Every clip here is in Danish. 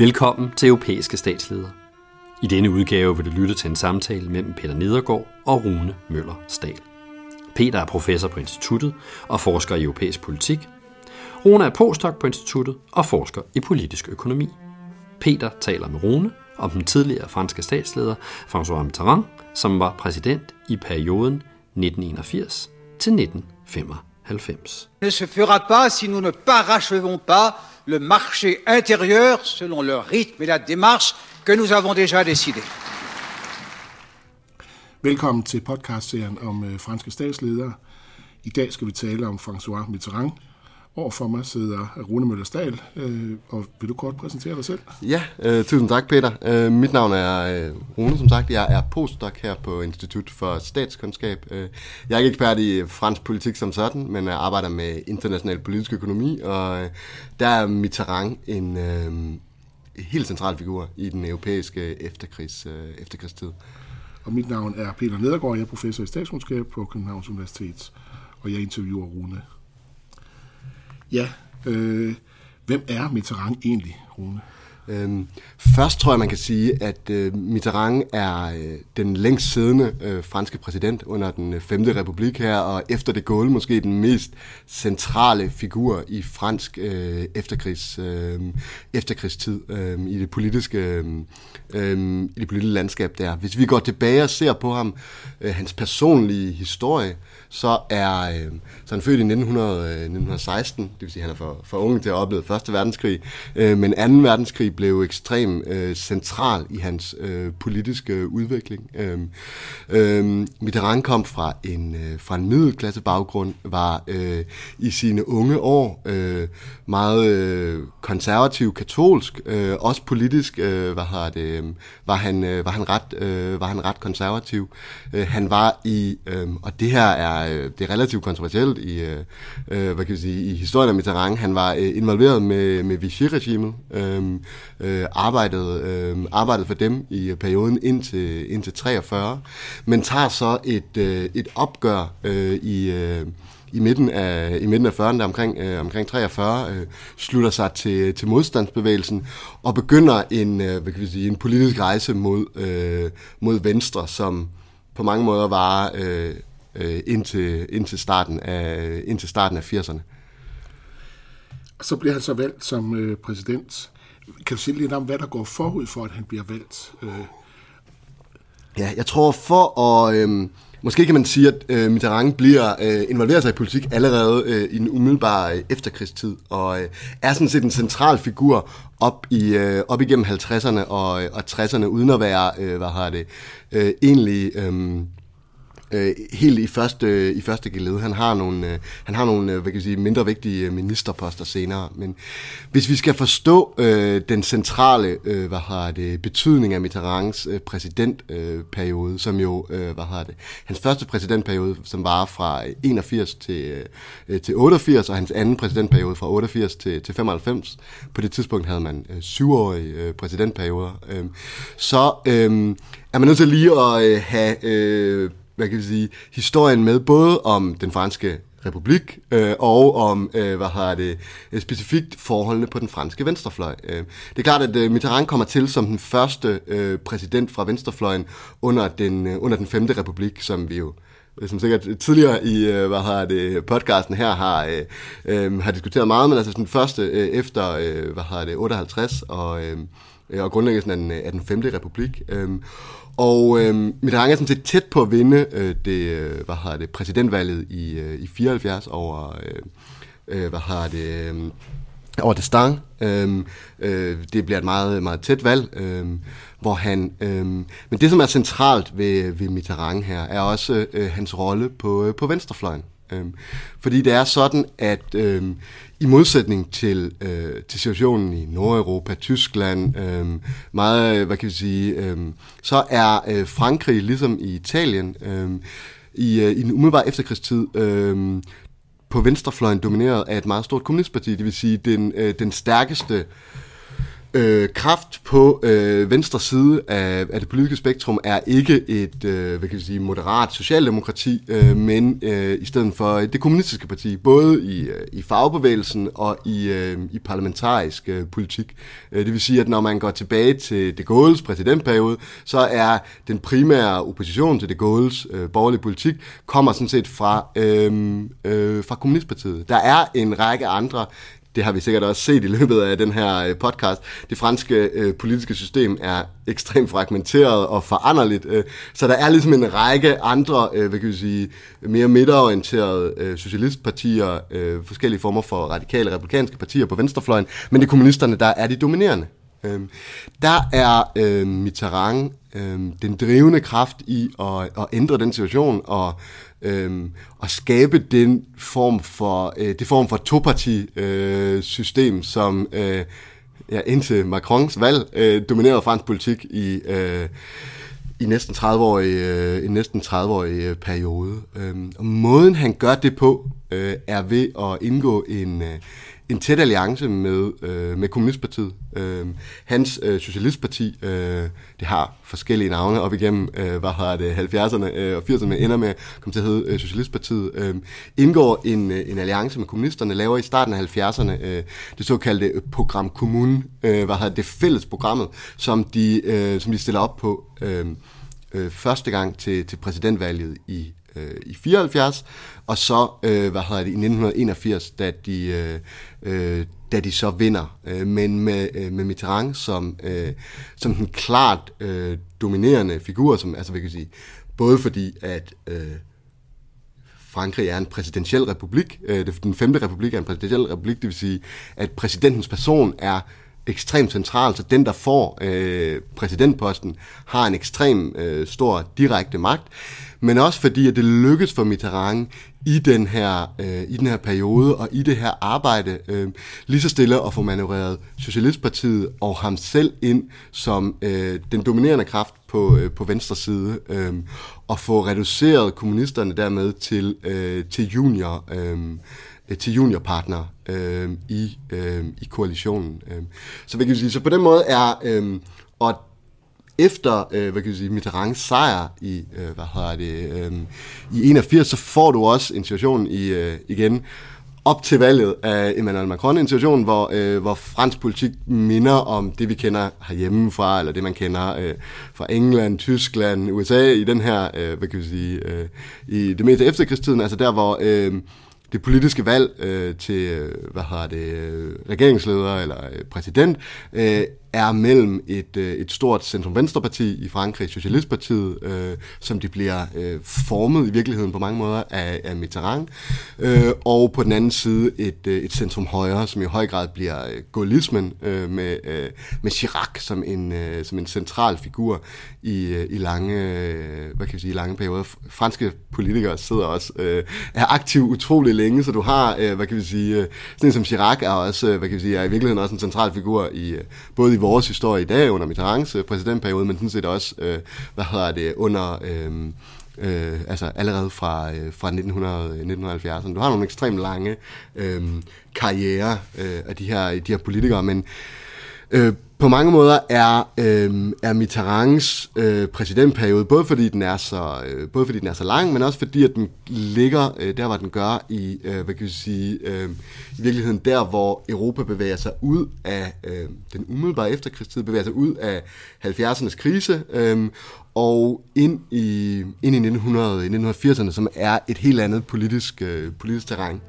Velkommen til Europæiske Statsledere. I denne udgave vil du lytte til en samtale mellem Peter Nedergaard og Rune Møller Stahl. Peter er professor på instituttet og forsker i europæisk politik. Rune er postdoc på instituttet og forsker i politisk økonomi. Peter taler med Rune om den tidligere franske statsleder François Mitterrand, som var præsident i perioden 1981 til 1995. Ne se fera pas si nous ne parachevons pas le marché intérieur selon le rythme et la démarche que nous avons déjà décidé. Velkommen til podcastserien om øh, franske statsledere. I dag skal vi tale om François Mitterrand. Overfor mig sidder Rune Møller Stahl, øh, og vil du kort præsentere dig selv? Ja, øh, tusind tak Peter. Øh, mit navn er øh, Rune, som sagt. Jeg er postdoc her på Institut for Statskundskab. Øh, jeg er ikke ekspert i fransk politik som sådan, men jeg arbejder med international politisk økonomi, og øh, der er Mitterrand en øh, helt central figur i den europæiske efterkrigs, øh, efterkrigstid. Og mit navn er Peter Nedergaard, jeg er professor i statskundskab på Københavns Universitet, og jeg interviewer Rune. Ja, øh, hvem er Mitterrand egentlig, Rune? Øhm, først tror jeg, man kan sige, at øh, Mitterrand er øh, den længst siddende øh, franske præsident under den øh, 5. republik her, og efter det Gaulle måske den mest centrale figur i fransk øh, efterkrigs, øh, efterkrigstid øh, i det politiske øh, øh, i det politiske landskab der. Hvis vi går tilbage og ser på ham, øh, hans personlige historie, så er øh, så er han født i 1900, øh, 1916, det vil sige, at han er for, for ung til at opleve Første Verdenskrig, øh, men Anden verdenskrig blev ekstremt øh, central i hans øh, politiske øh, udvikling. Øh, øh, Mitterrand kom fra en, øh, fra en middelklasse baggrund, var øh, i sine unge år øh, meget øh, konservativ, katolsk, øh, også politisk øh, hvad har det, øh, var, han, øh, var, han ret, øh, var han ret konservativ. Øh, han var i, øh, og det her er, øh, det er relativt kontroversielt i, øh, øh, hvad kan vi sige, i historien af Mitterrand, han var øh, involveret med, med Vichy-regimet, øhm, øh, øh, arbejdede, øh, arbejdede for dem i perioden indtil, indtil 43, men tager så et, øh, et opgør øh, i... Øh, i midten af, i midten af 40'erne, omkring, øh, omkring 43, øh, slutter sig til, til modstandsbevægelsen og begynder en, øh, hvad kan vi sige, en politisk rejse mod, øh, mod Venstre, som på mange måder var øh, øh, indtil, indtil, starten af, indtil starten af 80'erne. Så bliver han så valgt som øh, præsident. Kan du sige lidt om, hvad der går forud for, at han bliver valgt? Øh. Ja, jeg tror for at... Øh, Måske kan man sige, at øh, Mitterrand bliver øh, involveret sig i politik allerede øh, i en umiddelbar øh, efterkrigstid, og øh, er sådan set en central figur op, i, øh, op igennem 50'erne og, og 60'erne, uden at være, øh, hvad har det, øh, egentlig... Øh, øh, helt i første, øh, i første gelede. Han har nogle, øh, han har nogle øh, hvad kan jeg sige, mindre vigtige øh, ministerposter senere. Men hvis vi skal forstå øh, den centrale øh, hvad har det, betydning af Mitterrands øh, præsidentperiode, øh, som jo øh, hvad har det, hans første præsidentperiode, som var fra 81 til, øh, til 88, og hans anden præsidentperiode fra 88 til, til 95. På det tidspunkt havde man øh, syvårige øh, præsidentperioder. Øh, så øh, er man nødt til lige at øh, have øh, hvad kan vi sige, historien med, både om den franske republik øh, og om, øh, hvad har det, øh, specifikt forholdene på den franske venstrefløj. Øh, det er klart, at øh, Mitterrand kommer til som den første øh, præsident fra venstrefløjen under den, øh, under den femte republik, som vi jo som sikkert tidligere i øh, hvad har det, podcasten her har, øh, øh, har diskuteret meget, men altså den første øh, efter øh, hvad har det, 58 og, øh, og grundlæggelsen af den, af den 5. republik. Øh, og øh, øhm, øhm, Mitterrand er sådan set tæt på at vinde øh, det, øh, hvad har det, præsidentvalget i, øh, i 74 over, øh, øh, hvad har det, øh, over Destang. Øh, øh, det bliver et meget, meget tæt valg, øh, hvor han... Øh, men det, som er centralt ved, ved Mitterrand her, er også øh, hans rolle på, øh, på venstrefløjen. Øh, fordi det er sådan, at øh, i modsætning til, øh, til situationen i Nordeuropa, Tyskland, øh, meget, hvad kan vi sige, øh, så er øh, Frankrig, ligesom i Italien, øh, i, øh, i den umiddelbare efterkrigstid, øh, på venstrefløjen domineret af et meget stort kommunistparti, det vil sige den, øh, den stærkeste Øh, Øh, kraft på øh, venstre side af, af det politiske spektrum er ikke et øh, hvad kan vi sige, moderat socialdemokrati, øh, men øh, i stedet for det kommunistiske parti, både i, øh, i fagbevægelsen og i, øh, i parlamentarisk øh, politik. Øh, det vil sige, at når man går tilbage til de Gaulle's præsidentperiode, så er den primære opposition til de Gaulle's øh, borgerlige politik, kommer sådan set fra, øh, øh, fra kommunistpartiet. Der er en række andre det har vi sikkert også set i løbet af den her øh, podcast, det franske øh, politiske system er ekstremt fragmenteret og foranderligt, øh, så der er ligesom en række andre, øh, hvad kan vi sige, mere midterorienterede øh, socialistpartier, øh, forskellige former for radikale republikanske partier på venstrefløjen, men det er kommunisterne, der er de dominerende. Øh, der er øh, Mitterrand øh, den drivende kraft i at, at ændre den situation og øh, at skabe den form for øh, det form for toparti øh, system som øh, ja, indtil Macrons valg øh, dominerede fransk politik i øh, i næsten 30 år øh, i øh, en næsten 30 årig øh, periode. Øh, og måden han gør det på øh, er ved at indgå en øh, en tæt alliance med, øh, med Kommunistpartiet. Øh, hans øh, Socialistparti, øh, det har forskellige navne op igennem, øh, hvad har det, 70'erne øh, og 80'erne, ender med at komme til at hedde øh, Socialistpartiet, øh, indgår en, øh, en alliance med kommunisterne, laver i starten af 70'erne øh, det såkaldte Program Kommune, øh, hvad har det fælles programmet, som de, øh, som de stiller op på øh, øh, første gang til, til præsidentvalget i øh, i 74, og så, øh, hvad hedder det, i 1981, da de, øh, øh, da de så vinder, øh, men med, øh, med Mitterrand som, øh, som den klart øh, dominerende figur, som, altså, vi kan sige, både fordi, at øh, Frankrig er en præsidentiel republik, øh, den femte republik er en præsidentiel republik, det vil sige, at præsidentens person er ekstremt central, så den, der får øh, præsidentposten, har en ekstrem øh, stor direkte magt men også fordi, at det lykkedes for Mitterrand i den her, øh, i den her periode og i det her arbejde øh, lige så stille at få manøvreret Socialistpartiet og ham selv ind som øh, den dominerende kraft på, øh, på venstre side øh, og få reduceret kommunisterne dermed til, øh, til junior øh, til juniorpartner øh, i, øh, i koalitionen. Øh. Så, hvad kan sige, så på den måde er, øh, og efter øh, hvad kan jeg sige, Mitterrands sejr i, øh, hvad hedder det, øh, i 81, så får du også en situation i, øh, igen op til valget af Emmanuel Macron, en situation, hvor, øh, hvor fransk politik minder om det, vi kender herhjemme fra, eller det, man kender øh, fra England, Tyskland, USA, i den her, øh, hvad kan vi sige, øh, i det meste efterkrigstiden, altså der, hvor øh, det politiske valg øh, til, øh, hvad hedder det, øh, regeringsleder eller øh, præsident, øh, er mellem et, øh, et stort centrum-venstre-parti i Frankrig, Socialistpartiet, øh, som de bliver øh, formet i virkeligheden på mange måder af, af Mitterrand, øh, og på den anden side et, øh, et centrum-højre, som i høj grad bliver øh, gaullismen øh, med, øh, med Chirac som en, øh, som en central figur i, øh, i lange, øh, hvad kan vi sige, lange perioder. Franske politikere sidder også, øh, er aktiv utrolig længe, så du har, øh, hvad kan vi sige, øh, sådan en som Chirac er også, øh, hvad kan vi sige, er i virkeligheden også en central figur i øh, både i vores historie i dag under Mitterrands præsidentperiode, men sådan set også, øh, hvad hedder det, under... Øh, øh, altså allerede fra, øh, fra 1900, 1970'erne. Du har nogle ekstremt lange øh, karriere øh, af de her, de her politikere, men øh, på mange måder er, øh, er Mitterrands øh, præsidentperiode, både fordi, den er så, øh, både fordi den er så lang, men også fordi, at den ligger øh, der, hvor den gør i, øh, hvad kan vi sige, øh, i virkeligheden der, hvor Europa bevæger sig ud af øh, den umiddelbare efterkrigstid, bevæger sig ud af 70'ernes krise, øh, og ind i, ind i 1900, 1980'erne, som er et helt andet politisk, øh, politisk terræn.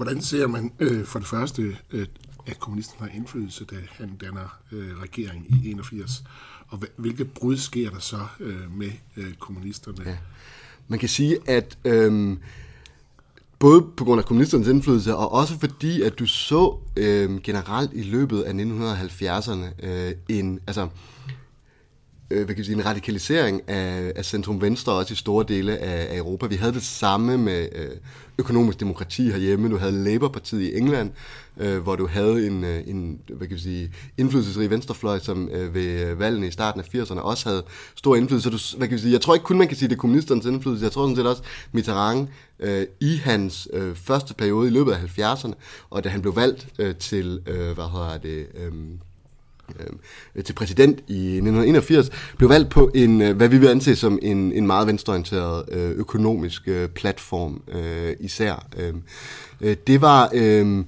Hvordan ser man øh, for det første, øh, at kommunisten har indflydelse, da han danner øh, regering i 81? Og hvilke brud sker der så øh, med øh, kommunisterne? Ja. Man kan sige, at øh, både på grund af kommunisternes indflydelse, og også fordi, at du så øh, generelt i løbet af 1970'erne øh, en, altså, øh, hvad kan sige, en radikalisering af, af centrum-venstre også i store dele af, af Europa. Vi havde det samme med øh, økonomisk demokrati herhjemme. Du havde Labour-partiet i England, øh, hvor du havde en, øh, en hvad kan sige, indflydelsesrig venstrefløj, som øh, ved valgene i starten af 80'erne også havde stor indflydelse. Så du, hvad kan sige, jeg tror ikke kun, man kan sige, det er kommunisternes indflydelse. Jeg tror sådan set også, Mitterrand øh, i hans øh, første periode i løbet af 70'erne, og da han blev valgt øh, til, øh, hvad hedder det... Øh, øh, til præsident i 1981, blev valgt på en, øh, hvad vi vil anse som en, en meget venstreorienteret øh, økonomisk øh, platform øh, især. Øh, øh det var... Øh,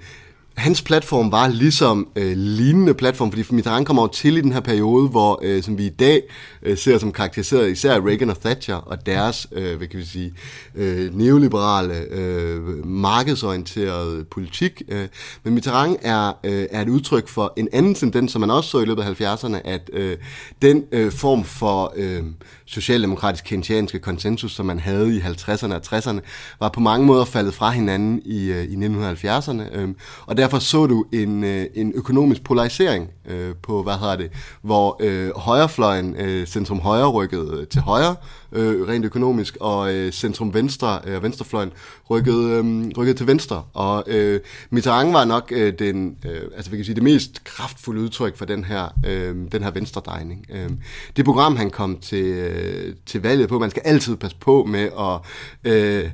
hans platform var ligesom øh, lignende platform, fordi Mitterrand kommer jo til i den her periode, hvor øh, som vi i dag øh, ser som karakteriseret især Reagan og Thatcher og deres, øh, hvad kan vi sige, øh, neoliberale, øh, markedsorienterede politik. Øh. Men Mitterrand er, øh, er et udtryk for en anden tendens, som man også så i løbet af 70'erne, at øh, den øh, form for øh, socialdemokratisk kentianske konsensus, som man havde i 50'erne og 60'erne, var på mange måder faldet fra hinanden i, øh, i 1970'erne. Øh, og derfor så du en, øh, en økonomisk polarisering øh, på, hvad hedder det, hvor øh, højrefløjen, øh, centrum højre rykkede øh, til højre, øh, rent økonomisk, og øh, centrum venstre, øh, venstrefløjen rykkede, øh, rykkede til venstre. Og øh, Mitterrand var nok øh, den, øh, altså vi kan sige, det mest kraftfulde udtryk for den her, øh, den her venstredrejning. Øh, det program, han kom til, øh, til valget på, man skal altid passe på med at... Øh,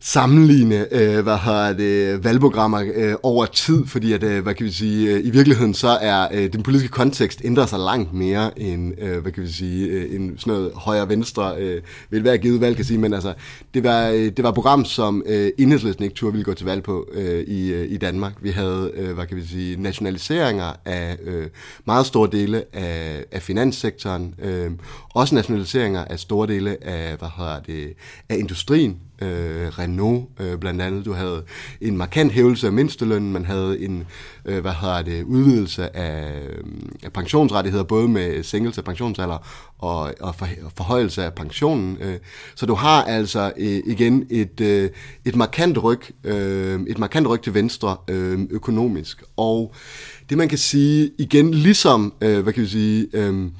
sammenligne øh, hvad hedder det, valgprogrammer øh, over tid, fordi at, øh, hvad kan vi sige, øh, i virkeligheden så er øh, den politiske kontekst ændrer sig langt mere end, øh, hvad kan vi sige, øh, en sådan noget højre-venstre øh, vil være givet valg kan sige, men altså, det var, øh, det var et program, som øh, enhedslisten ikke turde ville gå til valg på øh, i, øh, i Danmark. Vi havde, øh, hvad kan vi sige, nationaliseringer af øh, meget store dele af, af finanssektoren, øh, også nationaliseringer af store dele af, hvad hedder det, af industrien, øh, Renault øh, blandt andet. Du havde en markant hævelse af mindstelønnen, man havde en øh, hvad hedder det, udvidelse af, øh, af pensionsrettigheder, både med sænkelse af pensionsalder og, og, for, og forhøjelse af pensionen. Øh. Så du har altså øh, igen et, øh, et markant ryg, øh, et markant ryg til venstre øh, økonomisk. Og det man kan sige igen, ligesom, øh, hvad kan vi sige, øh,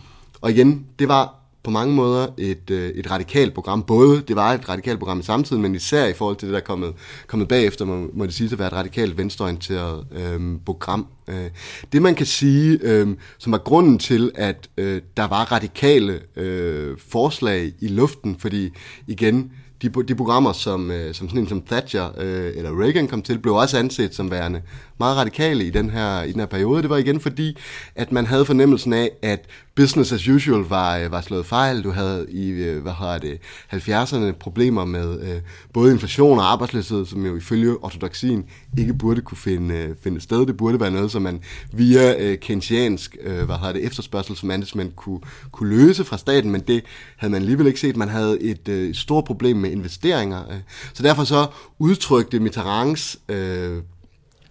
og igen, det var på mange måder et, øh, et radikalt program. Både det var et radikalt program i samtiden, men især i forhold til det, der er kommet, kommet bagefter, må, må det sige at være et radikalt venstreorienteret øh, program. Øh, det man kan sige, øh, som var grunden til, at øh, der var radikale øh, forslag i luften, fordi igen, de, de programmer, som, øh, som sådan en som Thatcher øh, eller Reagan kom til, blev også anset som værende meget radikale i den her, i den her periode. Det var igen fordi, at man havde fornemmelsen af, at business as usual var, øh, var slået fejl. Du havde i øh, hvad hedder det, 70'erne problemer med øh, både inflation og arbejdsløshed, som jo ifølge ortodoxien ikke burde kunne finde, øh, finde sted. Det burde være noget, som man via øh, keynesiansk øh, hvad hedder det, efterspørgselsmanagement kunne, kunne løse fra staten, men det havde man alligevel ikke set. Man havde et øh, stort problem med investeringer. Øh. Så derfor så udtrykte Mitterrands øh,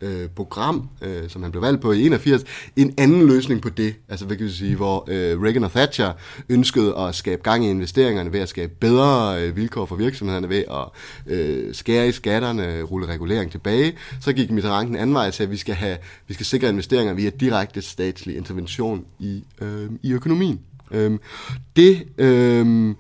øh, program, øh, som han blev valgt på i 81, en anden løsning på det, altså hvad kan vi sige, hvor øh, Reagan og Thatcher ønskede at skabe gang i investeringerne ved at skabe bedre øh, vilkår for virksomhederne ved at øh, skære i skatterne, rulle regulering tilbage, så gik Mitterrand den anden vej til, at vi skal, have, vi skal sikre investeringer via direkte statslig intervention i, øh, i økonomien. Øh, det øh,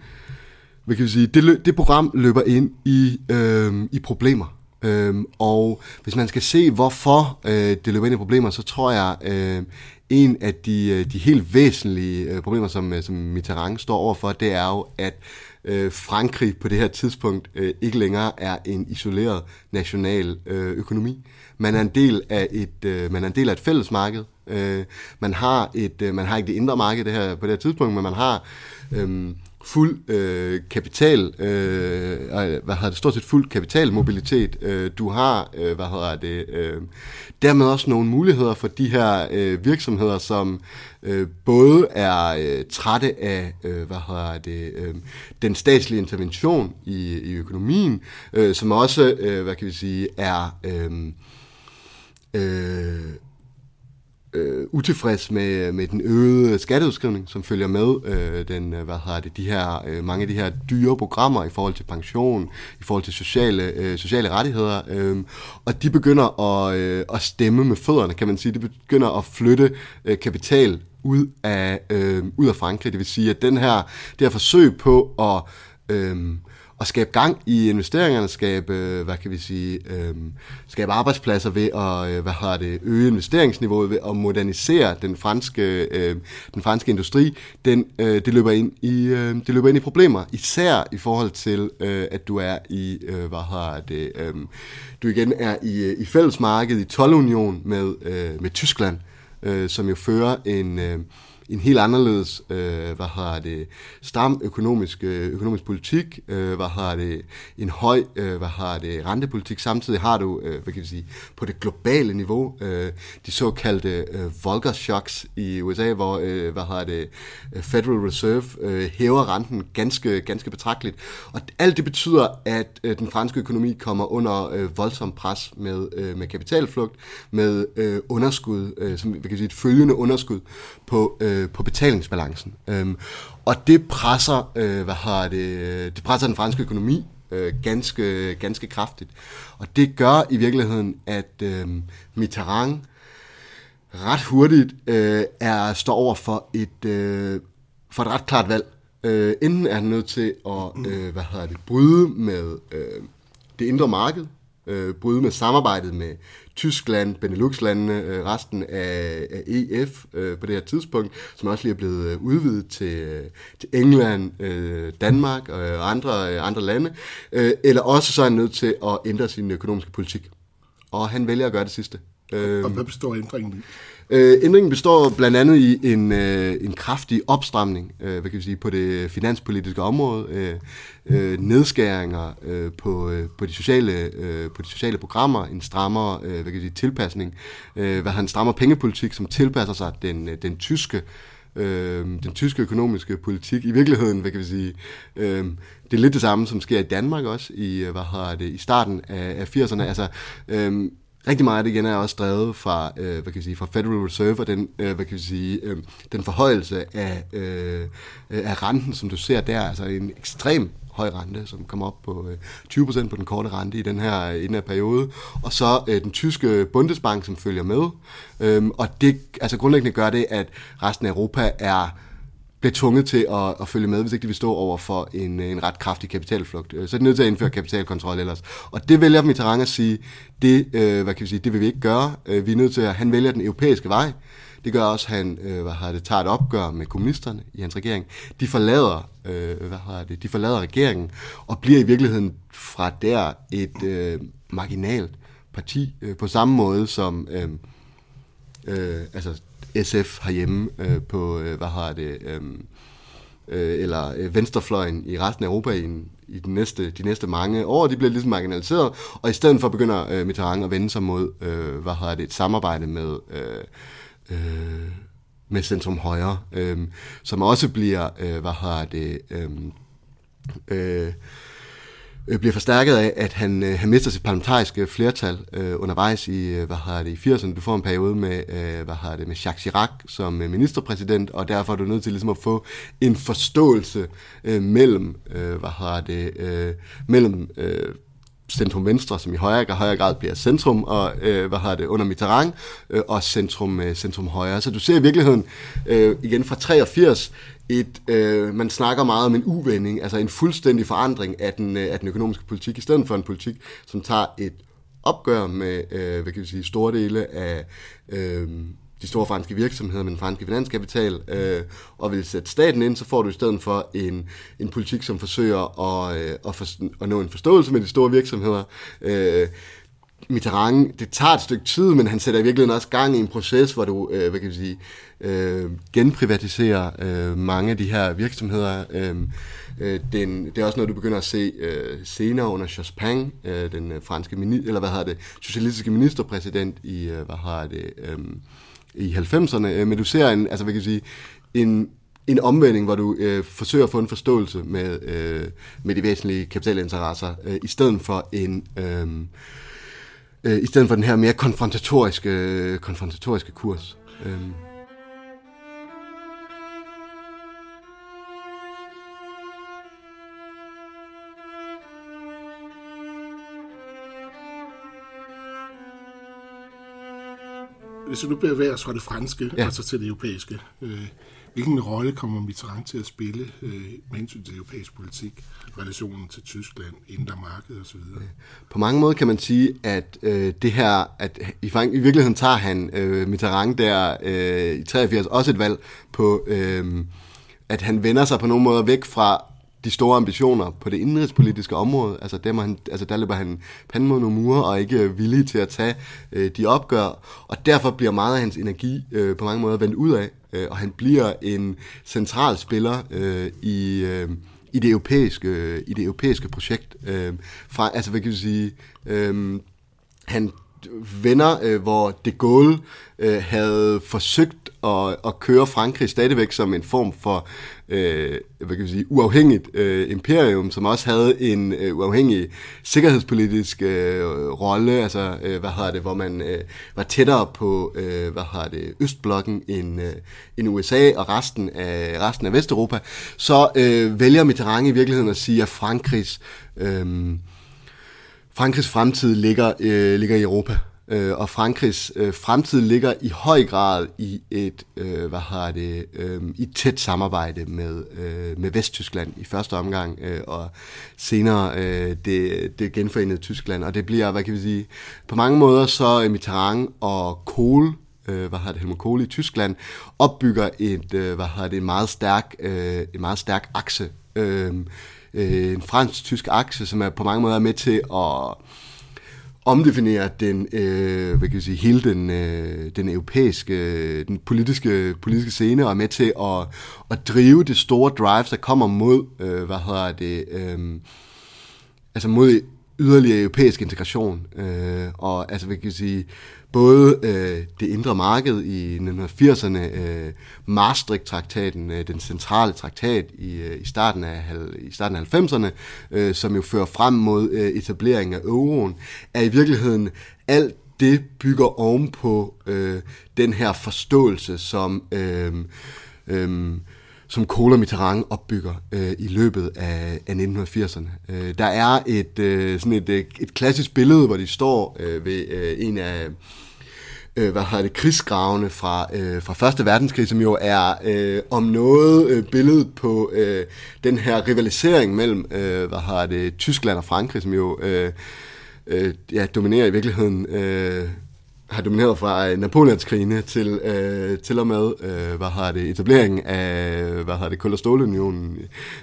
hvad kan vi sige, det, det program løber ind i, øh, i problemer. Øhm, og hvis man skal se, hvorfor øh, det løber ind i problemer, så tror jeg, øh, en af de, øh, de helt væsentlige øh, problemer, som, øh, som Mitterrand står overfor, det er jo, at øh, Frankrig på det her tidspunkt øh, ikke længere er en isoleret national øh, økonomi. Man er en del af et, øh, man er en del af et fælles marked. Øh, man har et, øh, man har ikke det indre marked det her, på det her tidspunkt, men man har øh, fuld øh, kapital, øh, hvad hedder det, stort set fuld kapitalmobilitet. Øh, du har, øh, hvad hedder det, øh, dermed også nogle muligheder for de her øh, virksomheder, som øh, både er øh, trætte af, øh, hvad hedder det, øh, den statslige intervention i, i økonomien, øh, som også, øh, hvad kan vi sige, er øh, øh, øh, utilfreds med, med den øgede skatteudskrivning, som følger med øh, den, øh, hvad hedder det, de her, øh, mange af de her dyre programmer i forhold til pension, i forhold til sociale, øh, sociale rettigheder, øh, og de begynder at, øh, at stemme med fødderne, kan man sige. De begynder at flytte øh, kapital ud af, øh, ud af Frankrig. Det vil sige, at den her, det her forsøg på at øh, at skabe gang i investeringerne, skabe, øh, hvad kan vi sige, øh, skabe arbejdspladser ved at øh, hvad har det, øge investeringsniveauet ved at modernisere den franske, øh, den franske industri, den, øh, det, løber ind i, øh, det løber ind i problemer, især i forhold til, øh, at du er i, øh, hvad har det, øh, du igen er i, øh, i fællesmarkedet, i 12 union med, øh, med Tyskland, øh, som jo fører en, øh, en helt anderledes, øh, hvad har det, stram økonomisk, øh, økonomisk politik, øh, hvad har det, en høj, øh, hvad har det, rentepolitik. Samtidig har du, øh, hvad kan vi sige, på det globale niveau, øh, de såkaldte øh, Volcker shocks i USA, hvor, øh, hvad har det, Federal Reserve øh, hæver renten ganske, ganske betragteligt. Og alt det betyder, at øh, den franske økonomi kommer under øh, voldsom pres med, øh, med kapitalflugt, med øh, underskud, øh, som vi kan sige et følgende underskud på øh, på betalingsbalancen. Øhm, og det presser, øh, hvad har det, det presser den franske økonomi øh, ganske, ganske kraftigt. Og det gør i virkeligheden, at øh, Mitterrand ret hurtigt øh, er står over for et, øh, for et ret klart valg. Øh, enten er han nødt til at øh, hvad hedder det, bryde med øh, det indre marked, øh, bryde med samarbejdet med Tyskland, Benelux-landene, øh, resten af, af EF øh, på det her tidspunkt, som også lige er blevet øh, udvidet til, til England, øh, Danmark og andre, øh, andre lande, øh, eller også så er han nødt til at ændre sin økonomiske politik. Og han vælger at gøre det sidste. Øh, og hvad består ændringen i? Øh, ændringen består blandt andet i en, øh, en kraftig opstramning øh, hvad kan vi sige, på det finanspolitiske område, øh, øh, nedskæringer øh, på, øh, på, de sociale, øh, på de sociale programmer, en strammere øh, hvad kan vi sige, tilpasning, øh, hvad han strammer pengepolitik, som tilpasser sig den, øh, den tyske øh, den tyske økonomiske politik. I virkeligheden, hvad kan vi sige, øh, det er lidt det samme, som sker i Danmark også, i, øh, hvad har det, i starten af, af 80'erne. Altså, øh, rigtig meget af det igen er også drevet fra, øh, hvad kan jeg sige, fra Federal Reserve og den, øh, hvad kan jeg sige, øh, den forhøjelse af, øh, af renten, som du ser der, altså en ekstrem høj rente, som kom op på øh, 20% på den korte rente i den her, i den her periode. Og så øh, den tyske Bundesbank, som følger med. Øhm, og det altså grundlæggende gør det, at resten af Europa er bliver tvunget til at, at følge med, hvis ikke de vil stå over for en, øh, en ret kraftig kapitalflugt. Øh, så er de nødt til at indføre kapitalkontrol ellers. Og det vælger Mitterrand at sige, det, øh, hvad kan vi sige, det vil vi ikke gøre. Øh, vi er nødt til at, han vælger den europæiske vej. Det gør også, at han øh, hvad har det, tager et opgør med kommunisterne i hans regering. De forlader, øh, hvad har det, de forlader regeringen og bliver i virkeligheden fra der et øh, marginalt parti øh, på samme måde som øh, øh, altså SF herhjemme øh, på, øh, hvad har det, øh, øh, eller øh, venstrefløjen i resten af Europa i, en, i de næste, de næste mange år, de bliver ligesom marginaliseret, og i stedet for begynder øh, Mitterrand at vende sig mod, øh, hvad har det, et samarbejde med, øh, øh, med centrum højre, øh, som også bliver, øh, hvad har det, øh, øh, øh, bliver forstærket af, at han, øh, han mister sit parlamentariske flertal øh, undervejs i, øh, hvad har det, i 80'erne. Du får en periode med, øh, hvad har det, med Jacques Chirac som øh, ministerpræsident, og derfor er du nødt til ligesom at få en forståelse øh, mellem, øh, hvad har det, øh, mellem øh, centrum venstre, som i højere, højere grad bliver centrum, og øh, hvad har det, under Mitterrand, øh, og centrum, øh, centrum højre. Så du ser i virkeligheden, øh, igen fra 83, et, øh, man snakker meget om en uvending, altså en fuldstændig forandring af den, øh, af den økonomiske politik, i stedet for en politik, som tager et opgør med, øh, hvad kan vi sige, store dele af øh, de store franske virksomheder med den franske finanskapital, øh, og vil sætte staten ind, så får du i stedet for en, en politik, som forsøger at, øh, at, for, at nå en forståelse med de store virksomheder. Øh, Mitterrand, det tager et stykke tid, men han sætter i virkeligheden også gang i en proces, hvor du, øh, hvad kan vi sige, øh, genprivatiserer øh, mange af de her virksomheder. Øh, øh, den, det er også noget, du begynder at se øh, senere under Jospin, øh, den øh, franske, eller hvad hedder det, socialistiske ministerpræsident i, øh, hvad har det, øh, i 90'erne, øh, men du ser en, altså hvad kan jeg sige, en, en omvending, hvor du øh, forsøger at få en forståelse med, øh, med de væsentlige kapitalinteresser, øh, i stedet for en øh, øh, i stedet for den her mere konfrontatoriske, konfrontatoriske kurs. Øh. hvis du bevæger os fra det franske ja. og så til det europæiske, øh, hvilken rolle kommer Mitterrand til at spille øh, med hensyn til europæisk politik, relationen til Tyskland, indre marked osv.? På mange måder kan man sige, at øh, det her, at i, i virkeligheden tager han øh, Mitterrand der øh, i 83 også et valg på, øh, at han vender sig på nogle måder væk fra de store ambitioner på det indrigspolitiske område. Altså, der, han, altså der løber han panden mod nogle mure og ikke er villig til at tage øh, de opgør. Og derfor bliver meget af hans energi øh, på mange måder vendt ud af. Øh, og han bliver en central spiller øh, i... Øh, i det europæiske, i det europæiske projekt. Øh, fra, altså, hvad kan vi sige, øh, han venner, øh, hvor de Gaulle øh, havde forsøgt at, at køre Frankrig stadigvæk som en form for øh, hvad kan vi sige, uafhængigt øh, imperium, som også havde en øh, uafhængig sikkerhedspolitisk øh, rolle, altså øh, hvad hedder det, hvor man øh, var tættere på øh, hvad hedder det, Østblokken end, øh, end USA og resten af resten af Vesteuropa, så øh, vælger Mitterrand i virkeligheden at sige, at Frankrigs øh, Frankrigs fremtid ligger, øh, ligger i Europa. Øh, og Frankrigs øh, fremtid ligger i høj grad i et, øh, hvad har det, øh, i et tæt samarbejde med, øh, med Vesttyskland i første omgang, øh, og senere øh, det, det genforenede Tyskland. Og det bliver, hvad kan vi sige, på mange måder så øh, Mitterrand og Kohl, øh, hvad har det, Helmut Kohl i Tyskland, opbygger et, øh, hvad har det, en meget stærk, øh, en meget stærk akse, øh, øh, en fransk-tysk akse, som er på mange måder med til at omdefinere den, øh, hvad kan jeg sige, hele den, øh, den europæiske, den politiske, politiske scene, og er med til at, at drive det store drive, der kommer mod, øh, hvad hedder det, øh, altså mod yderligere europæisk integration. Øh, og altså, vi kan sige, både øh, det indre marked i 1980'erne, øh, Maastricht-traktaten, øh, den centrale traktat i, øh, i, starten af, i starten af 90'erne, øh, som jo fører frem mod øh, etableringen af euroen, er i virkeligheden alt det bygger ovenpå øh, den her forståelse, som øh, øh, som Cola Mitterrand opbygger øh, i løbet af, af 1980'erne. Øh, der er et, øh, sådan et, øh, et klassisk billede, hvor de står øh, ved øh, en af øh, hvad har det, krigsgravene fra, øh, fra Første Verdenskrig, som jo er øh, om noget øh, billedet på øh, den her rivalisering mellem øh, hvad har det, Tyskland og Frankrig, som jo øh, øh, ja, dominerer i virkeligheden øh, har domineret fra øh, Napoleonskrigene til, øh, til og med øh, hvad har det, etableringen af hvad har det, Kul- og Stålunionen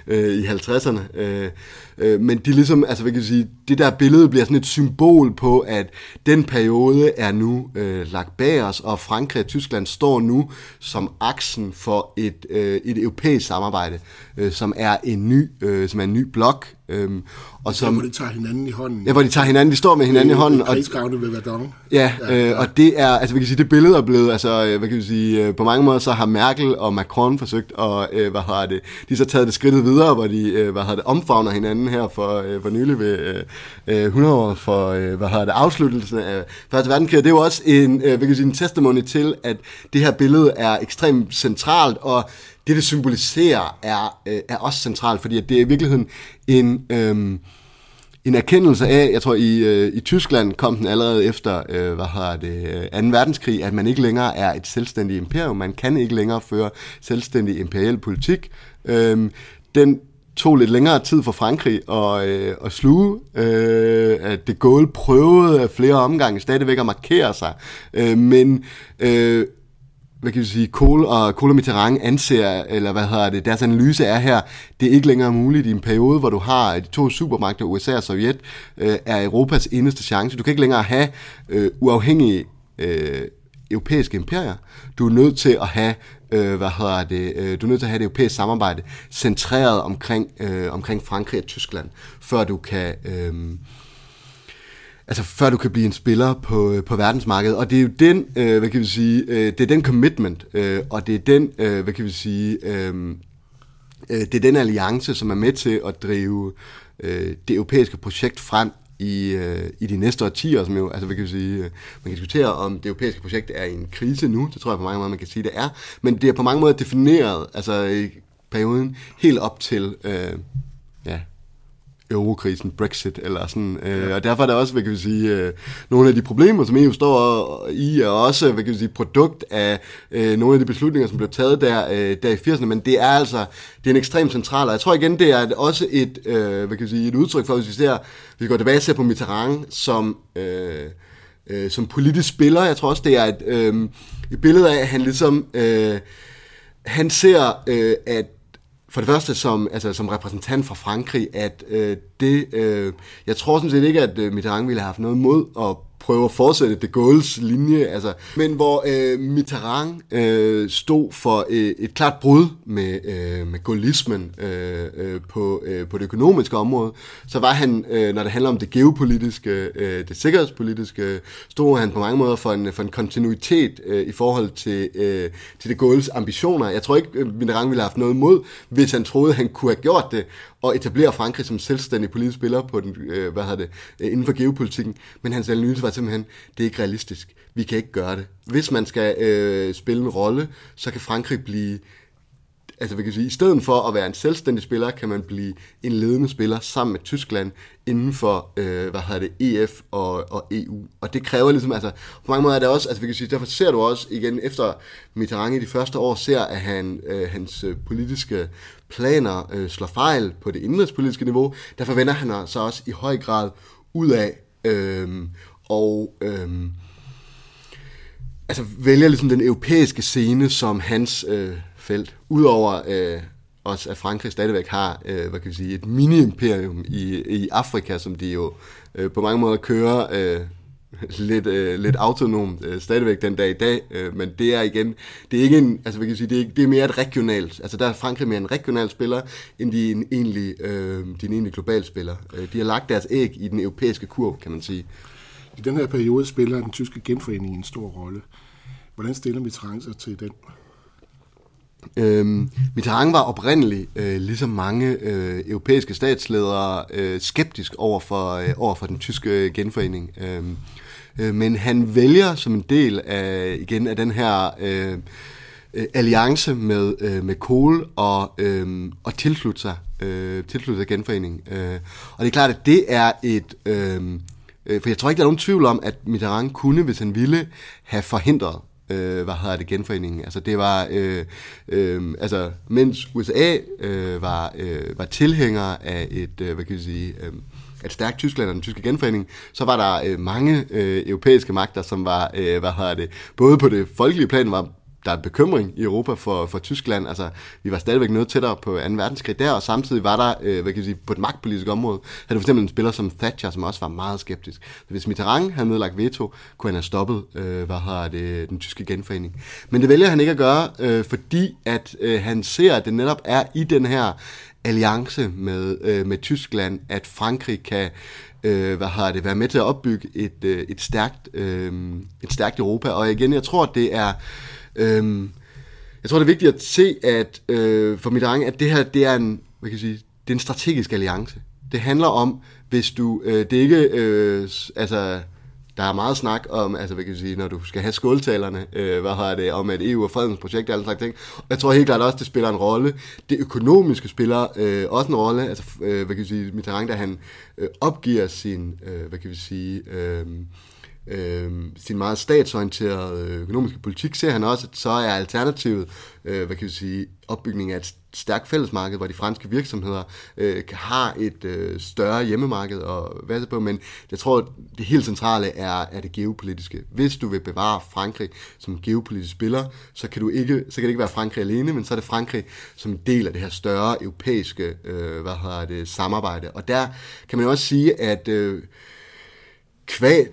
øh, i 50'erne. Øh, øh, men de ligesom, altså hvad kan jeg sige, det der billede bliver sådan et symbol på, at den periode er nu øh, lagt bag os, og Frankrig og Tyskland står nu som aksen for et, øh, et europæisk samarbejde, øh, som er en ny, øh, som er en ny blok, Øhm, og som, ja, hvor de tager hinanden i hånden. Ja, hvor de tager hinanden, de står med hinanden i hånden. Og ved Verdun. Ja, ja, øh, og det er, altså vi kan sige, det billede er blevet, altså øh, hvad kan vi sige, øh, på mange måder så har Merkel og Macron forsøgt at, øh, hvad har det, de så taget det skridtet videre, hvor de, øh, hvad har det, omfavner hinanden her for, øh, for nylig ved øh, 100 år for, øh, hvad har det, afsluttelsen af Første Verdenskrig. Det er jo også en, øh, hvad kan sige, en testimony til, at det her billede er ekstremt centralt, og det, det symboliserer, er, øh, er også centralt, fordi at det er i virkeligheden en, øh, en erkendelse af, jeg tror i, øh, i Tyskland kom den allerede efter, øh, hvad har det, øh, 2. verdenskrig, at man ikke længere er et selvstændigt imperium, man kan ikke længere føre selvstændig imperial politik. Øh, den tog lidt længere tid for Frankrig at, øh, at sluge. Øh, at det Gaulle prøvede af flere omgange stadigvæk at markere sig. Øh, men øh, hvad kan vi sige, Kohl og, Kohl og Mitterrand anser, eller hvad hedder det, deres analyse er her, det er ikke længere muligt i en periode, hvor du har de to supermagter, USA og Sovjet, øh, er Europas eneste chance. Du kan ikke længere have øh, uafhængige øh, europæiske imperier. Du er nødt til at have, øh, hvad hedder det, øh, du er nødt til at have det europæiske samarbejde centreret omkring, øh, omkring Frankrig og Tyskland, før du kan... Øh, altså før du kan blive en spiller på, øh, på verdensmarkedet. Og det er jo den, øh, hvad kan vi sige, øh, det er den commitment, øh, og det er den, øh, hvad kan vi sige, øh, øh, det er den alliance, som er med til at drive øh, det europæiske projekt frem i, øh, i de næste årtier, som jo, altså hvad kan vi sige, øh, man kan diskutere om det europæiske projekt er i en krise nu, det tror jeg på mange måder, man kan sige, det er, men det er på mange måder defineret, altså i perioden helt op til, øh, ja, eurokrisen, Brexit eller sådan. Øh, og derfor er der også, hvad kan vi sige, øh, nogle af de problemer, som EU står i, er også, hvad kan vi sige, produkt af øh, nogle af de beslutninger, som blev taget der, øh, der i 80'erne, men det er altså, det er en ekstremt central, og jeg tror igen, det er også et, øh, hvad kan vi sige, et udtryk for, hvis vi ser, hvis vi går tilbage og ser på Mitterrand som, øh, øh, som politisk spiller, jeg tror også, det er et, øh, et billede af, at han ligesom, øh, han ser, øh, at for det første som, altså, som repræsentant for Frankrig, at øh, det, øh, jeg tror sådan set ikke, at øh, Mitterrand ville have haft noget mod at prøve at fortsætte de Gaulle's linje, altså, men hvor øh, Mitterrand øh, stod for øh, et klart brud med, øh, med gaullismen øh, øh, på, øh, på det økonomiske område, så var han, øh, når det handler om det geopolitiske, øh, det sikkerhedspolitiske, stod han på mange måder for en, for en kontinuitet øh, i forhold til, øh, til det Gaulle's ambitioner. Jeg tror ikke, øh, Mitterrand ville have haft noget mod, hvis han troede, han kunne have gjort det, og etablere Frankrig som selvstændig politisk spiller på den, øh, hvad hedder det, øh, inden for geopolitikken. Men hans analyse var simpelthen, det er ikke realistisk. Vi kan ikke gøre det. Hvis man skal øh, spille en rolle, så kan Frankrig blive altså vi kan sige, i stedet for at være en selvstændig spiller, kan man blive en ledende spiller sammen med Tyskland inden for, øh, hvad hedder det, EF og, og EU. Og det kræver ligesom, altså på mange måder er det også, altså vi kan sige, derfor ser du også igen efter Mitterrand i de første år, ser at han, øh, hans øh, politiske planer øh, slår fejl på det indrigspolitiske niveau. Derfor vender han så også i høj grad ud af øh, og øh, altså vælger ligesom den europæiske scene som hans øh, felt. Udover øh, også, at Frankrig stadigvæk har øh, hvad kan vi sige, et mini-imperium i, i Afrika, som de jo øh, på mange måder kører øh, lidt, øh, lidt autonomt øh, stadigvæk den dag i dag, øh, men det er igen, det er ikke en, altså hvad kan sige, det er, det er mere et regionalt, altså der er Frankrig mere en regional spiller, end de en egentlig, øh, de en egentlig global spiller. Øh, de har lagt deres æg i den europæiske kurv, kan man sige. I den her periode spiller den tyske genforening en stor rolle. Hvordan stiller vi trancer til den? Øhm, Mitterrand var oprindeligt, øh, ligesom mange øh, europæiske statsledere, øh, skeptisk over for, øh, over for den tyske øh, genforening. Øhm, øh, men han vælger som en del af, igen, af den her øh, øh alliance med, øh, med Kohl og, øh, og tilslutte sig, øh, tilslutte sig genforeningen. Øh, og det er klart, at det er et... Øhm, øh, for jeg tror ikke, der er nogen tvivl om, at Mitterrand kunne, hvis han ville, have forhindret øh, hvad hedder det, genforeningen. Altså det var, øh, øh, altså mens USA øh, var, øh, var tilhænger af et, øh, hvad kan vi sige, øh, et stærkt Tyskland og den tyske genforening, så var der øh, mange øh, europæiske magter, som var, øh, hvad hedder det, både på det folkelige plan var der er bekymring i Europa for, for Tyskland. Altså, vi var stadigvæk noget tættere på 2. verdenskrig der, og samtidig var der, øh, hvad kan jeg sige, på et magtpolitisk område, havde du for eksempel en spiller som Thatcher, som også var meget skeptisk. Så hvis Mitterrand havde nedlagt veto, kunne han have stoppet, øh, hvad har det, den tyske genforening. Men det vælger han ikke at gøre, øh, fordi at øh, han ser, at det netop er i den her alliance med, øh, med Tyskland, at Frankrig kan øh, hvad har det, være med til at opbygge et, øh, et, stærkt, øh, et stærkt Europa. Og igen, jeg tror, det er Øhm, jeg tror, det er vigtigt at se, at øh, for mit egen, at det her, det er en, hvad kan jeg sige, det er en strategisk alliance. Det handler om, hvis du, øh, det er ikke, øh, altså, der er meget snak om, altså hvad kan jeg sige, når du skal have skåltalerne, øh, hvad har det, om at EU er fredens projekt og alle slags ting. Og jeg tror helt klart også, det spiller en rolle. Det økonomiske spiller øh, også en rolle. Altså, øh, hvad kan jeg sige, Mitterrand, da han øh, opgiver sin, øh, hvad kan vi sige, øh, øh, sin meget statsorienterede øh, økonomiske politik, ser han også, at så er alternativet, øh, hvad kan vi sige, opbygning af et stærkt fællesmarked, hvor de franske virksomheder øh, har et øh, større hjemmemarked og hvad det på, men jeg tror, det helt centrale er, er det geopolitiske. Hvis du vil bevare Frankrig som geopolitisk spiller, så kan, du ikke, så kan det ikke være Frankrig alene, men så er det Frankrig som en del af det her større europæiske øh, hvad hedder det, samarbejde. Og der kan man jo også sige, at øh, kvad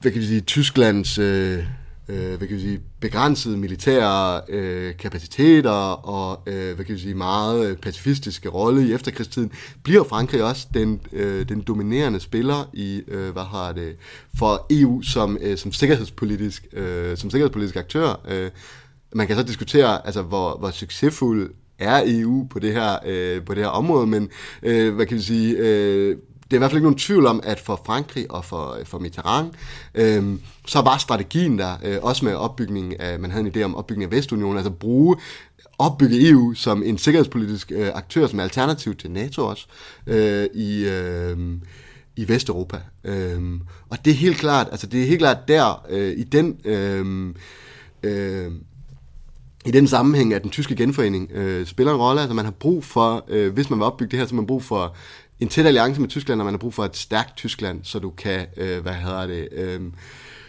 hvad kan vi sige, Tysklands øh, øh, hvad kan vi sige, begrænsede militære øh, kapaciteter og øh, hvad kan vi sige, meget øh, pacifistiske rolle i efterkrigstiden, bliver Frankrig også den, øh, den dominerende spiller i øh, hvad har det, for EU som, øh, som, sikkerhedspolitisk, øh, som sikkerhedspolitisk aktør. Øh, man kan så diskutere, altså, hvor, hvor succesfuld er EU på det her, øh, på det her område, men øh, hvad kan vi sige, øh, det er i hvert fald ikke nogen tvivl om, at for Frankrig og for, for Mitterrand, øh, så var strategien der, øh, også med opbygningen af, man havde en idé om opbygningen af Vestunionen, altså bruge opbygge EU som en sikkerhedspolitisk øh, aktør, som alternativ til NATO også, øh, i, øh, i Vesteuropa. Øh, og det er helt klart, altså det er helt klart der, øh, i den... Øh, øh, i den sammenhæng, at den tyske genforening øh, spiller en rolle. Altså man har brug for, øh, hvis man vil opbygge det her, så man brug for en tæt alliance med Tyskland, når man har brug for et stærkt Tyskland, så du kan, øh, hvad hedder det, øh,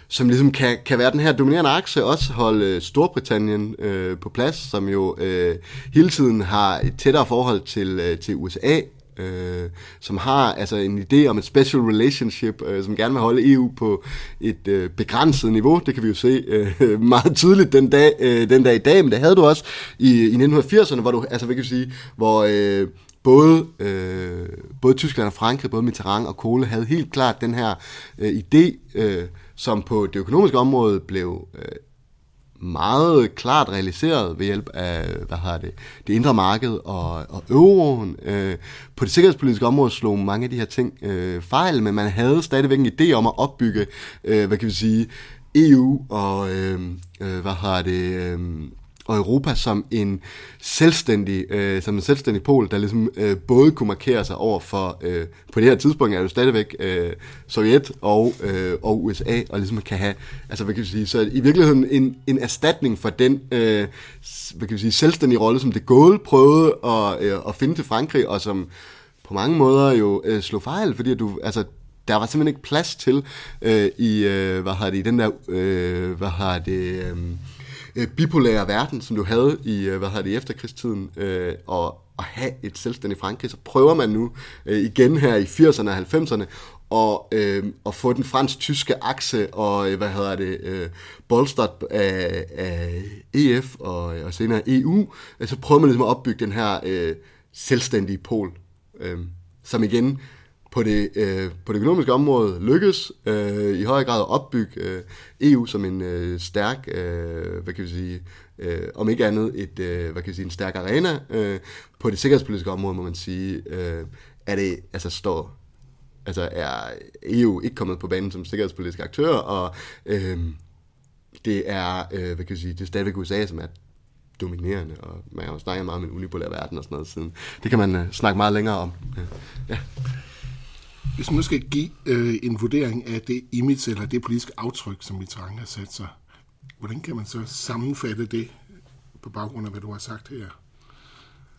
som ligesom kan, kan være den her dominerende akse, også holde øh, Storbritannien øh, på plads, som jo øh, hele tiden har et tættere forhold til, øh, til USA, øh, som har altså en idé om et special relationship, øh, som gerne vil holde EU på et øh, begrænset niveau. Det kan vi jo se øh, meget tydeligt den dag, øh, den dag i dag, men det havde du også i, i 1980'erne, hvor du, altså hvad kan vi sige, hvor øh, både, øh, både Tyskland og Frankrig, både Mitterrand og Kohle, havde helt klart den her øh, idé, øh, som på det økonomiske område blev øh, meget klart realiseret ved hjælp af hvad har det, det indre marked og, og euroen. Øh, på det sikkerhedspolitiske område slog mange af de her ting øh, fejl, men man havde stadigvæk en idé om at opbygge, øh, hvad kan vi sige, EU og øh, øh, hvad har det, øh, og Europa som en selvstændig, øh, som en selvstændig pol, der ligesom øh, både kunne markere sig over for, øh, på det her tidspunkt er det jo stadigvæk øh, Sovjet og, øh, og USA, og ligesom kan have, altså hvad kan vi sige, så i virkeligheden en, en erstatning for den, øh, hvad kan vi sige, selvstændige rolle, som det Gaulle prøvede at, øh, at finde til Frankrig, og som på mange måder jo øh, slog fejl, fordi du, altså, der var simpelthen ikke plads til øh, i, øh, hvad har det, i den der, øh, hvad har det, øh, øh, bipolære verden, som du havde i, øh, hvad hedder det, efterkrigstiden, øh, og at have et selvstændigt Frankrig, så prøver man nu øh, igen her i 80'erne og 90'erne og, øh, at få den fransk-tyske akse og, øh, hvad hedder det, øh, bolstret af, af EF og, øh, og senere EU, øh, så prøver man ligesom at opbygge den her øh, selvstændige pol, øh, som igen på det, øh, på det økonomiske område lykkes øh, i høj grad at opbygge øh, EU som en øh, stærk, øh, hvad kan vi sige, øh, om ikke andet et, øh, hvad kan vi sige, en stærk arena. Øh, på det sikkerhedspolitiske område må man sige, øh, er det, altså står, altså er EU ikke kommet på banen som sikkerhedspolitisk aktør, og øh, det er, øh, hvad kan vi sige, det er stadigvæk USA, som er dominerende, og man har jo snakket meget om en unipolær verden og sådan noget siden. Det kan man øh, snakke meget længere om. Ja. Hvis man nu skal give øh, en vurdering af det image eller det politiske aftryk, som Mitterrand har sat sig, hvordan kan man så sammenfatte det på baggrund af, hvad du har sagt her?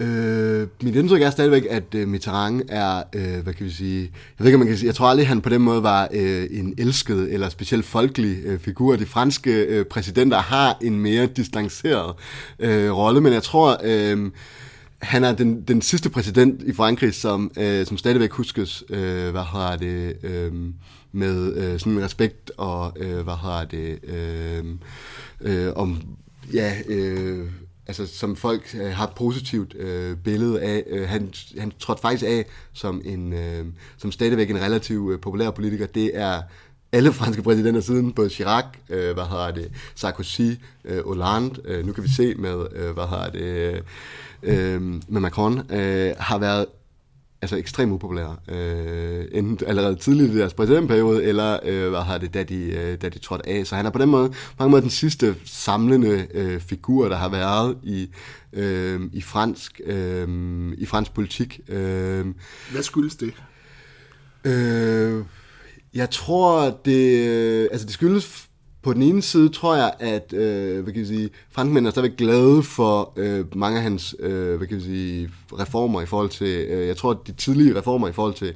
Øh, mit indtryk er stadigvæk, at øh, Mitterrand er, øh, hvad kan vi sige, jeg ved ikke, om man kan sige, jeg tror aldrig, han på den måde var øh, en elsket eller specielt folkelig øh, figur. De franske øh, præsidenter har en mere distanceret øh, rolle, men jeg tror, øh, han er den, den sidste præsident i Frankrig, som, øh, som stadigvæk huskes, øh, hvad har det, øh, med øh, sådan en respekt og, øh, hvad har det, øh, øh, om, ja, øh, altså som folk øh, har et positivt øh, billede af. Øh, han, han trådte faktisk af som en, øh, som stadigvæk en relativt øh, populær politiker. Det er alle franske præsidenter siden, både Chirac, øh, hvad har det, Sarkozy, øh, Hollande, øh, nu kan vi se med, øh, hvad har det, øh, med Macron, øh, har været altså ekstremt upopulære. Øh, enten allerede tidligt i deres præsidentperiode, eller øh, hvad har det, da de, øh, da de trådte af. Så han er på den måde, på mange måder den sidste samlende øh, figur, der har været i, øh, i, fransk, øh, i fransk politik. Øh, Hvad skyldes det? Øh, jeg tror, det, øh, altså det skyldes på den ene side tror jeg, at øh, hvad kan jeg sige, franskmændene er stadigvæk glade for øh, mange af hans øh, hvad kan jeg sige, reformer i forhold til, øh, jeg tror, at de tidlige reformer i forhold til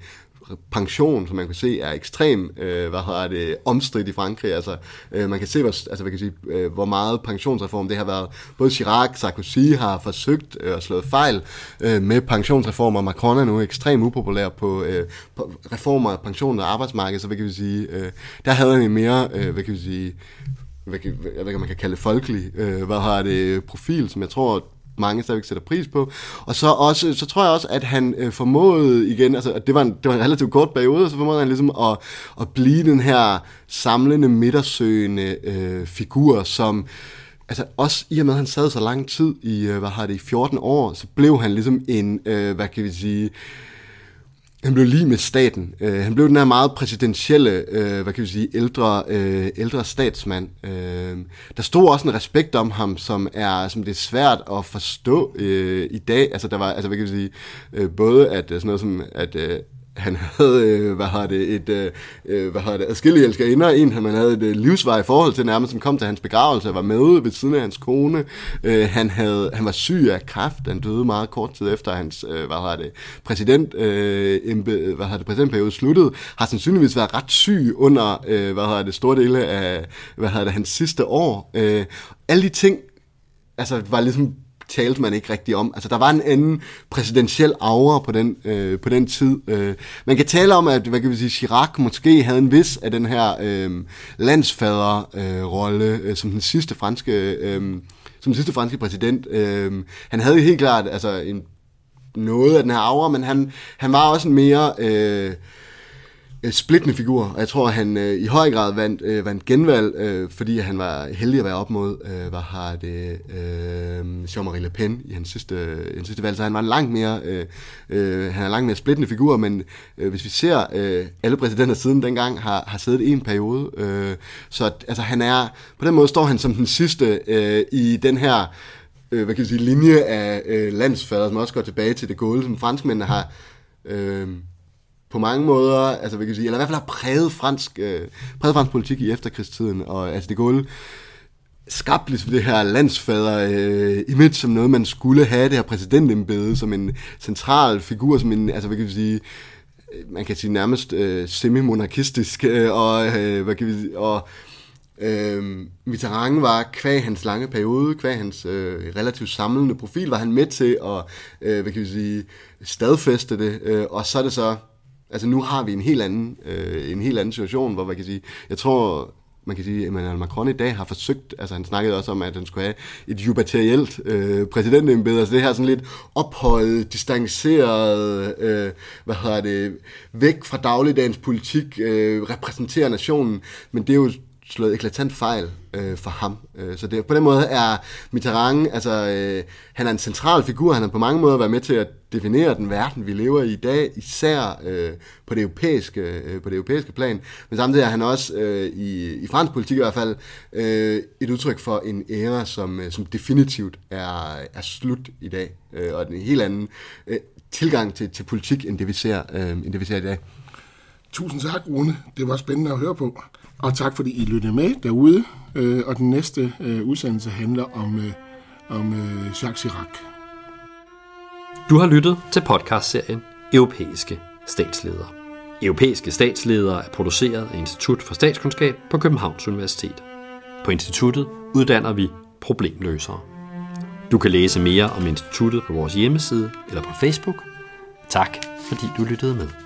pension, som man kan se, er ekstrem, øh, hvad har det, omstridt i Frankrig. Altså, øh, man kan se, hvor, altså, hvad kan sige, øh, hvor meget pensionsreform det har været. Både Chirac, Sarkozy har forsøgt øh, at slå fejl øh, med pensionsreformer. Macron er nu ekstremt upopulær på, øh, på reformer af pension og arbejdsmarked, så hvad kan vi sige, øh, der havde han en mere, øh, hvad kan vi sige, hvad kan, jeg ved man kan kalde folkelig, øh, hvad har det, profil, som jeg tror, mange stadigvæk sætter pris på. Og så, også, så tror jeg også, at han øh, formåede igen, altså at det var, en, det var en relativt kort periode, så formåede han ligesom at, at blive den her samlende, midtersøgende øh, figur, som altså også i og med, at han sad så lang tid i, øh, hvad har det, i 14 år, så blev han ligesom en, øh, hvad kan vi sige, han blev lige med staten. Øh, han blev den her meget præsidentielle, øh, hvad kan vi sige, ældre, øh, ældre statsmand. Øh, der stod også en respekt om ham, som er, som det er svært at forstå øh, i dag. Altså der var, altså hvad kan vi sige, øh, både at øh, sådan noget som, at øh, han havde, øh, hvad har det, et, øh, øh, hvad har det, adskillige elskerinder, en han havde et øh, livsvej forhold til nærmest, som kom til hans begravelse, var med ved siden af hans kone. Øh, han, havde, han var syg af kræft, han døde meget kort tid efter hans, øh, hvad har det, præsident, øh, embe, hvad har det, præsidentperiode sluttede, har sandsynligvis været ret syg under, øh, hvad har det, store dele af, hvad har det, hans sidste år. Øh, alle de ting, altså var ligesom talte man ikke rigtig om. Altså, der var en anden præsidentiel aura på den, øh, på den tid. Øh, man kan tale om, at hvad kan vi sige, Chirac måske havde en vis af den her øh, landsfaderrolle øh, øh, som den sidste franske... Øh, som den sidste franske præsident. Øh, han havde helt klart altså, en, noget af den her aura, men han, han var også en mere... Øh, øh, splittende figur, og jeg tror, at han øh, i høj grad vandt, øh, vandt genvalg, øh, fordi han var heldig at være op mod, øh, hvad har det, øh, Jean-Marie Le Pen i hans sidste, øh, hans sidste valg, så han var en langt mere, øh, øh, han er en langt mere splittende figur, men øh, hvis vi ser, øh, alle præsidenter siden dengang har, har siddet i en periode, øh, så altså, han er, på den måde står han som den sidste øh, i den her, øh, hvad kan vi sige, linje af øh, landsfader, som også går tilbage til det gode, som franskmændene har, øh, på mange måder, altså hvad kan sige, eller i hvert fald har præget fransk, øh, præget fransk politik i efterkrigstiden, og altså det gode skabt ligesom det her landsfader øh, image som noget, man skulle have, det her præsidentembede som en central figur, som en, altså hvad kan vi sige, øh, man kan sige nærmest øh, semi-monarkistisk, øh, og øh, hvad kan vi sige, og øh, Mitterrand var kvæg hans lange periode, kvæg hans øh, relativt samlende profil, var han med til at, øh, hvad kan vi sige, stadfæste det, øh, og så er det så Altså nu har vi en helt anden, øh, en helt anden situation, hvor man kan sige, jeg tror, man kan sige, at Emmanuel Macron i dag har forsøgt, altså han snakkede også om, at han skulle have et jubilæelt øh, præsidentembede, altså det her sådan lidt opholdet, distanceret, øh, hvad hedder det, væk fra dagligdagens politik, øh, repræsenterer nationen, men det er jo slået eklatant fejl øh, for ham. Øh, så det, på den måde er Mitterrand, altså øh, han er en central figur, han har på mange måder været med til at definere den verden, vi lever i i dag, især øh, på, det europæiske, øh, på det europæiske plan, men samtidig er han også øh, i, i fransk politik i hvert fald øh, et udtryk for en æra, som, øh, som definitivt er, er slut i dag, øh, og en helt anden øh, tilgang til, til politik, end det vi ser, øh, end det vi ser i dag. Tusind tak, Rune. Det var spændende at høre på. Og tak fordi I lyttede med derude. Øh, og den næste øh, udsendelse handler om, øh, om øh, Jacques Chirac. Du har lyttet til podcastserien Europæiske statsledere. Europæiske statsledere er produceret af Institut for Statskundskab på Københavns Universitet. På instituttet uddanner vi problemløsere. Du kan læse mere om instituttet på vores hjemmeside eller på Facebook. Tak fordi du lyttede med.